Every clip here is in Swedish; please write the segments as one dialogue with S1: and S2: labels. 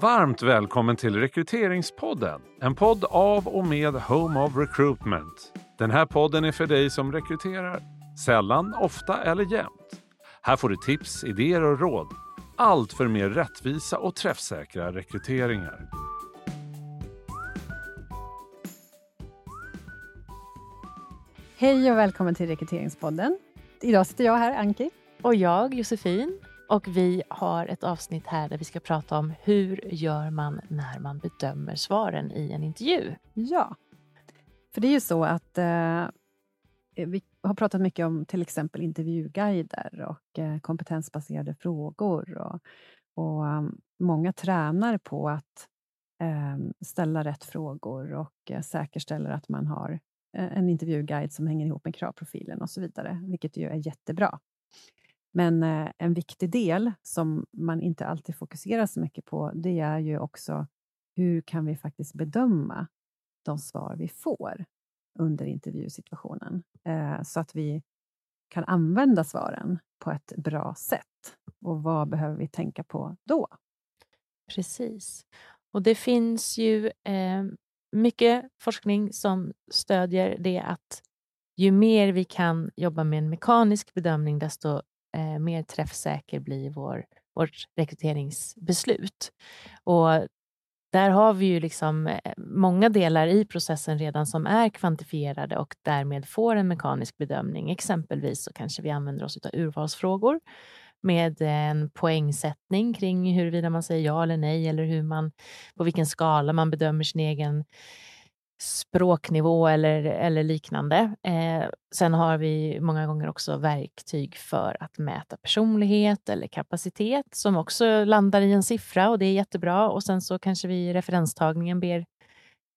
S1: Varmt välkommen till Rekryteringspodden. En podd av och med Home of Recruitment. Den här podden är för dig som rekryterar. Sällan, ofta eller jämt. Här får du tips, idéer och råd. Allt för mer rättvisa och träffsäkra rekryteringar.
S2: Hej och välkommen till Rekryteringspodden. Idag sitter jag här, Anki.
S3: Och jag, Josefin. Och vi har ett avsnitt här där vi ska prata om hur gör man när man bedömer svaren i en intervju?
S2: Ja, för det är ju så att eh, vi har pratat mycket om till exempel intervjuguider och eh, kompetensbaserade frågor. Och, och um, många tränar på att eh, ställa rätt frågor och eh, säkerställer att man har eh, en intervjuguide som hänger ihop med kravprofilen och så vidare, vilket ju är jättebra. Men eh, en viktig del som man inte alltid fokuserar så mycket på, det är ju också hur kan vi faktiskt bedöma de svar vi får under intervjusituationen, eh, så att vi kan använda svaren på ett bra sätt. Och vad behöver vi tänka på då?
S3: Precis. Och det finns ju eh, mycket forskning som stödjer det att ju mer vi kan jobba med en mekanisk bedömning, desto eh, mer träffsäker blir vår, vårt rekryteringsbeslut. Och där har vi ju liksom eh, många delar i processen redan som är kvantifierade och därmed får en mekanisk bedömning. Exempelvis så kanske vi använder oss av urvalsfrågor med en poängsättning kring huruvida man säger ja eller nej eller hur man, på vilken skala man bedömer sin egen språknivå eller, eller liknande. Eh, sen har vi många gånger också verktyg för att mäta personlighet eller kapacitet som också landar i en siffra och det är jättebra. Och sen så kanske vi i referenstagningen ber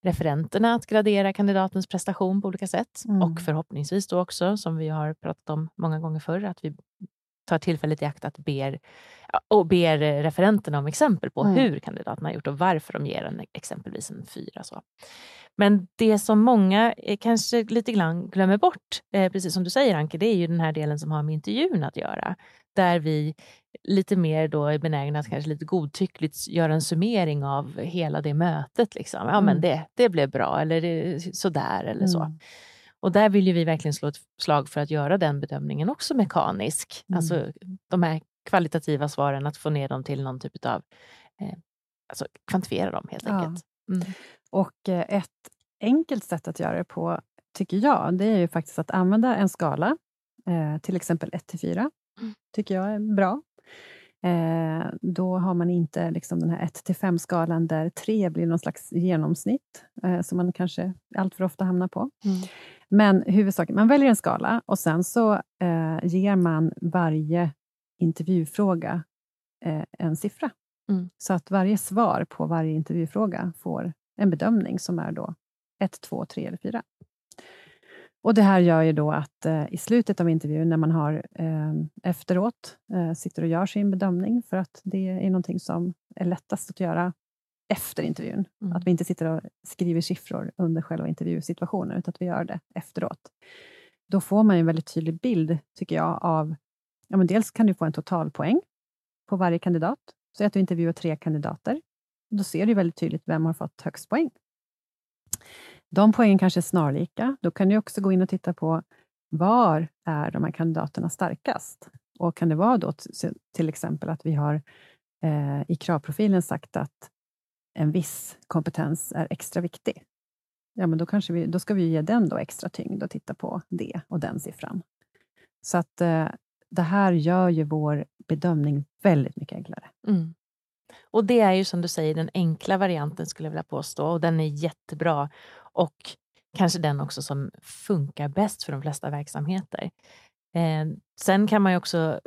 S3: referenterna att gradera kandidatens prestation på olika sätt. Mm. Och förhoppningsvis då också, som vi har pratat om många gånger förr, att vi tar tillfället i akt att ber, och ber referenterna om exempel på mm. hur kandidaterna har gjort och varför de ger en, exempelvis en fyra. Så. Men det som många eh, kanske lite grann glömmer bort, eh, precis som du säger Anke, det är ju den här delen som har med intervjun att göra. Där vi lite mer då är benägna att kanske lite godtyckligt göra en summering av hela det mötet. Liksom. Ja, mm. men det, det blev bra eller sådär eller så. Och där vill ju vi verkligen slå ett slag för att göra den bedömningen också mekanisk. Mm. Alltså de här kvalitativa svaren, att få ner dem till någon typ av, eh, alltså kvantifiera dem helt ja. enkelt. Mm.
S2: Och eh, ett enkelt sätt att göra det på, tycker jag, det är ju faktiskt att använda en skala, eh, till exempel 1 till 4, mm. tycker jag är bra. Eh, då har man inte liksom den här 1 till 5-skalan där 3 blir någon slags genomsnitt, eh, som man kanske alltför ofta hamnar på. Mm. Men huvudsaken, man väljer en skala och sen så eh, ger man varje intervjufråga eh, en siffra. Mm. Så att varje svar på varje intervjufråga får en bedömning som är då 1, 2, 3 eller 4. Och Det här gör ju då att eh, i slutet av intervjun, när man har eh, efteråt eh, sitter och gör sin bedömning, för att det är någonting som är lättast att göra efter intervjun. Mm. Att vi inte sitter och skriver siffror under själva intervjusituationen, utan att vi gör det efteråt. Då får man en väldigt tydlig bild, tycker jag, av... Ja, men dels kan du få en totalpoäng på varje kandidat. Säg att du intervjuar tre kandidater. Då ser du väldigt tydligt vem har fått högst poäng. De poängen kanske är snarlika. Då kan du också gå in och titta på var är de här kandidaterna starkast? Och kan det vara då till exempel att vi har eh, i kravprofilen sagt att en viss kompetens är extra viktig? Ja, men då, kanske vi, då ska vi ge den då extra tyngd och titta på det och den siffran. Så att eh, det här gör ju vår bedömning väldigt mycket enklare. Mm.
S3: Och det är ju som du säger den enkla varianten skulle jag vilja påstå och den är jättebra och kanske den också som funkar bäst för de flesta verksamheter. Eh, sen kan man ju också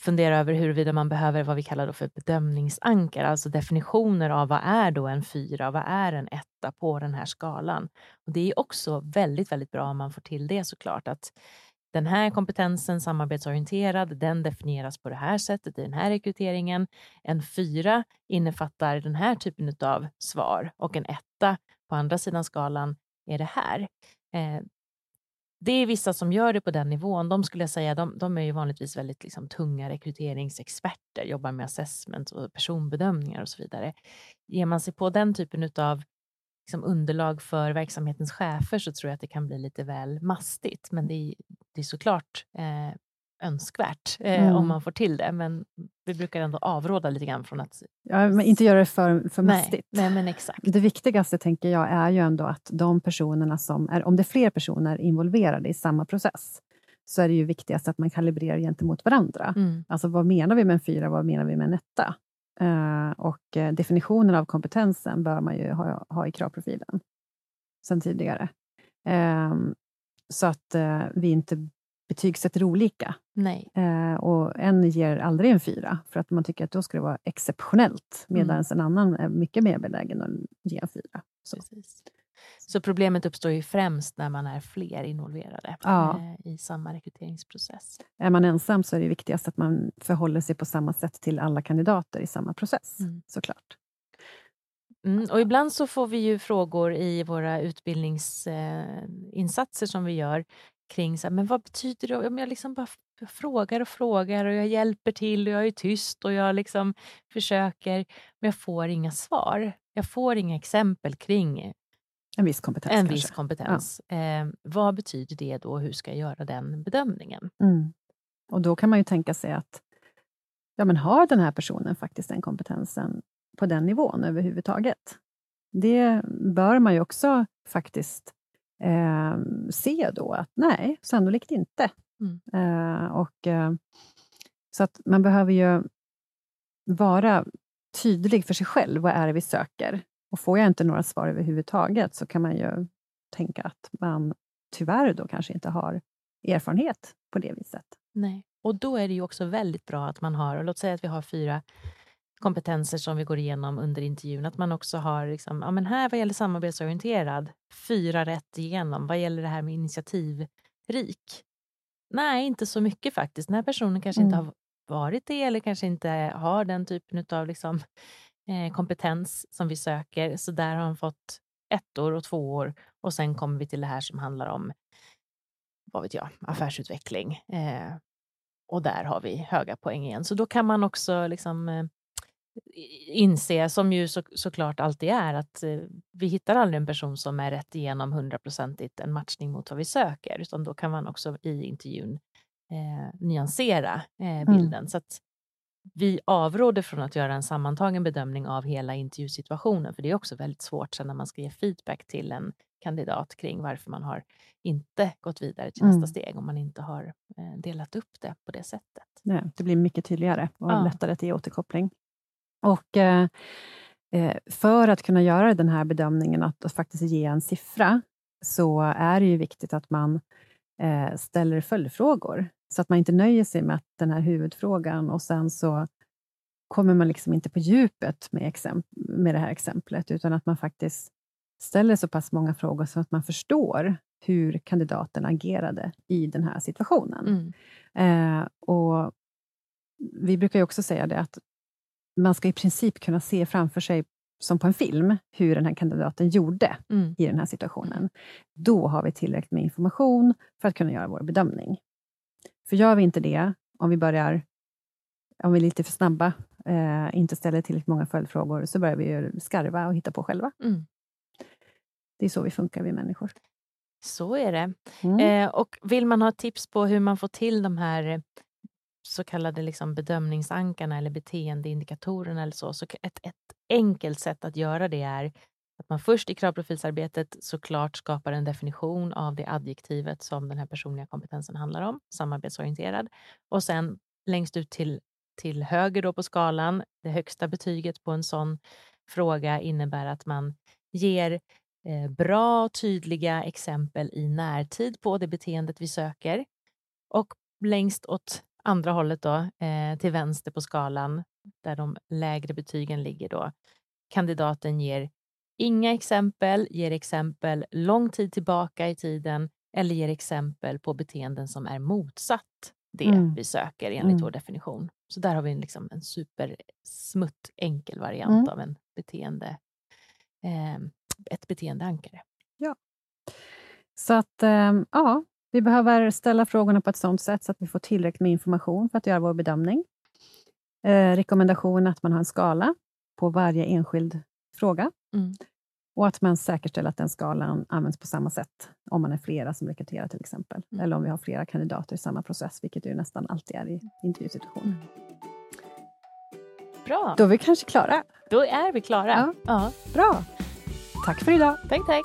S3: fundera över huruvida man behöver vad vi kallar för bedömningsankar, alltså definitioner av vad är då en fyra, vad är en etta på den här skalan. Och Det är också väldigt, väldigt bra om man får till det såklart, att den här kompetensen, samarbetsorienterad, den definieras på det här sättet i den här rekryteringen. En fyra innefattar den här typen av svar och en etta på andra sidan skalan är det här. Eh, det är vissa som gör det på den nivån. De skulle jag säga, de, de är ju vanligtvis väldigt liksom, tunga rekryteringsexperter, jobbar med assessment och personbedömningar och så vidare. Ger man sig på den typen av liksom, underlag för verksamhetens chefer så tror jag att det kan bli lite väl mastigt. Men det är, det är såklart eh, önskvärt eh, mm. om man får till det. Men vi brukar ändå avråda lite grann från att...
S2: Ja, men inte göra det för, för mastigt.
S3: Nej, men exakt.
S2: Det viktigaste, tänker jag, är ju ändå att de personerna som är... Om det är fler personer involverade i samma process, så är det ju viktigast att man kalibrerar gentemot varandra. Mm. Alltså, vad menar vi med en fyra, vad menar vi med en etta? Uh, och uh, definitionen av kompetensen bör man ju ha, ha i kravprofilen sen tidigare. Uh, så att uh, vi inte betygsätter olika.
S3: Nej.
S2: Eh, och en ger aldrig en fyra, för att man tycker att då ska det vara exceptionellt, medan mm. en annan är mycket mer benägen att ge en fyra. Så.
S3: Så problemet uppstår ju främst när man är fler involverade ja. eh, i samma rekryteringsprocess.
S2: Är man ensam så är det viktigast att man förhåller sig på samma sätt till alla kandidater i samma process, mm. såklart.
S3: Mm, och ibland så får vi ju frågor i våra utbildningsinsatser eh, som vi gör kring så här, men vad betyder det om jag liksom bara frågar och frågar och jag hjälper till och jag är tyst och jag liksom försöker, men jag får inga svar. Jag får inga exempel kring
S2: en viss kompetens.
S3: En viss kompetens. Ja. Eh, vad betyder det då? Hur ska jag göra den bedömningen?
S2: Mm. Och då kan man ju tänka sig att ja, men har den här personen faktiskt den kompetensen på den nivån överhuvudtaget? Det bör man ju också faktiskt eh, se då att nej, sannolikt inte. Mm. Eh, och, eh, så att man behöver ju vara tydlig för sig själv. Vad är det vi söker? Och får jag inte några svar överhuvudtaget så kan man ju tänka att man tyvärr då kanske inte har erfarenhet på det viset.
S3: Nej, och då är det ju också väldigt bra att man har, låt säga att vi har fyra kompetenser som vi går igenom under intervjun. Att man också har, liksom, ja, men här vad gäller samarbetsorienterad, fyra rätt igenom. Vad gäller det här med initiativrik? Nej, inte så mycket faktiskt. Den här personen kanske mm. inte har varit det eller kanske inte har den typen av liksom, eh, kompetens som vi söker. Så där har han fått ettor och tvåor och sen kommer vi till det här som handlar om vad vet jag, affärsutveckling. Eh, och där har vi höga poäng igen. Så då kan man också liksom, eh, inse, som ju så, såklart alltid är, att eh, vi hittar aldrig en person som är rätt igenom hundraprocentigt en matchning mot vad vi söker, utan då kan man också i intervjun eh, nyansera eh, mm. bilden. Mm. Så att vi avråder från att göra en sammantagen bedömning av hela intervjusituationen, för det är också väldigt svårt sen när man ska ge feedback till en kandidat kring varför man har inte gått vidare till mm. nästa steg, om man inte har eh, delat upp det på det sättet.
S2: Nej, det blir mycket tydligare och ja. lättare att ge återkoppling. Och eh, eh, för att kunna göra den här bedömningen, att, att, faktiskt ge en siffra, så är det ju viktigt att man eh, ställer följdfrågor, så att man inte nöjer sig med den här huvudfrågan och sen så kommer man liksom inte på djupet med, med det här exemplet, utan att man faktiskt ställer så pass många frågor så att man förstår hur kandidaten agerade i den här situationen. Mm. Eh, och Vi brukar ju också säga det att man ska i princip kunna se framför sig, som på en film, hur den här kandidaten gjorde mm. i den här situationen. Då har vi tillräckligt med information för att kunna göra vår bedömning. För gör vi inte det, om vi börjar om vi är lite för snabba, eh, inte ställer tillräckligt många följdfrågor, så börjar vi skarva och hitta på själva. Mm. Det är så vi funkar, vi människor.
S3: Så är det. Mm. Eh, och Vill man ha tips på hur man får till de här så kallade liksom bedömningsankarna eller beteendeindikatorerna eller så. Så ett, ett enkelt sätt att göra det är att man först i kravprofilsarbetet såklart skapar en definition av det adjektivet som den här personliga kompetensen handlar om, samarbetsorienterad. Och sen längst ut till, till höger då på skalan, det högsta betyget på en sån fråga innebär att man ger eh, bra, tydliga exempel i närtid på det beteendet vi söker. Och längst åt andra hållet då, eh, till vänster på skalan, där de lägre betygen ligger då. Kandidaten ger inga exempel, ger exempel lång tid tillbaka i tiden eller ger exempel på beteenden som är motsatt det mm. vi söker enligt mm. vår definition. Så där har vi en, liksom en supersmutt enkel variant mm. av en beteende, eh, ett beteendeankare.
S2: Ja. Så att, eh, ja, Vi behöver ställa frågorna på ett sådant sätt så att vi får tillräckligt med information för att göra vår bedömning. Eh, rekommendation att man har en skala på varje enskild fråga.
S3: Mm.
S2: Och att man säkerställer att den skalan används på samma sätt om man är flera som rekryterar till exempel.
S3: Mm.
S2: Eller om vi har flera kandidater i samma process, vilket ju nästan alltid är i intervjusituationer.
S3: Mm. Bra,
S2: Då är vi kanske klara.
S3: då är vi klara.
S2: Ja.
S3: Ja.
S2: Bra! Tack för idag.
S3: Tack, tack.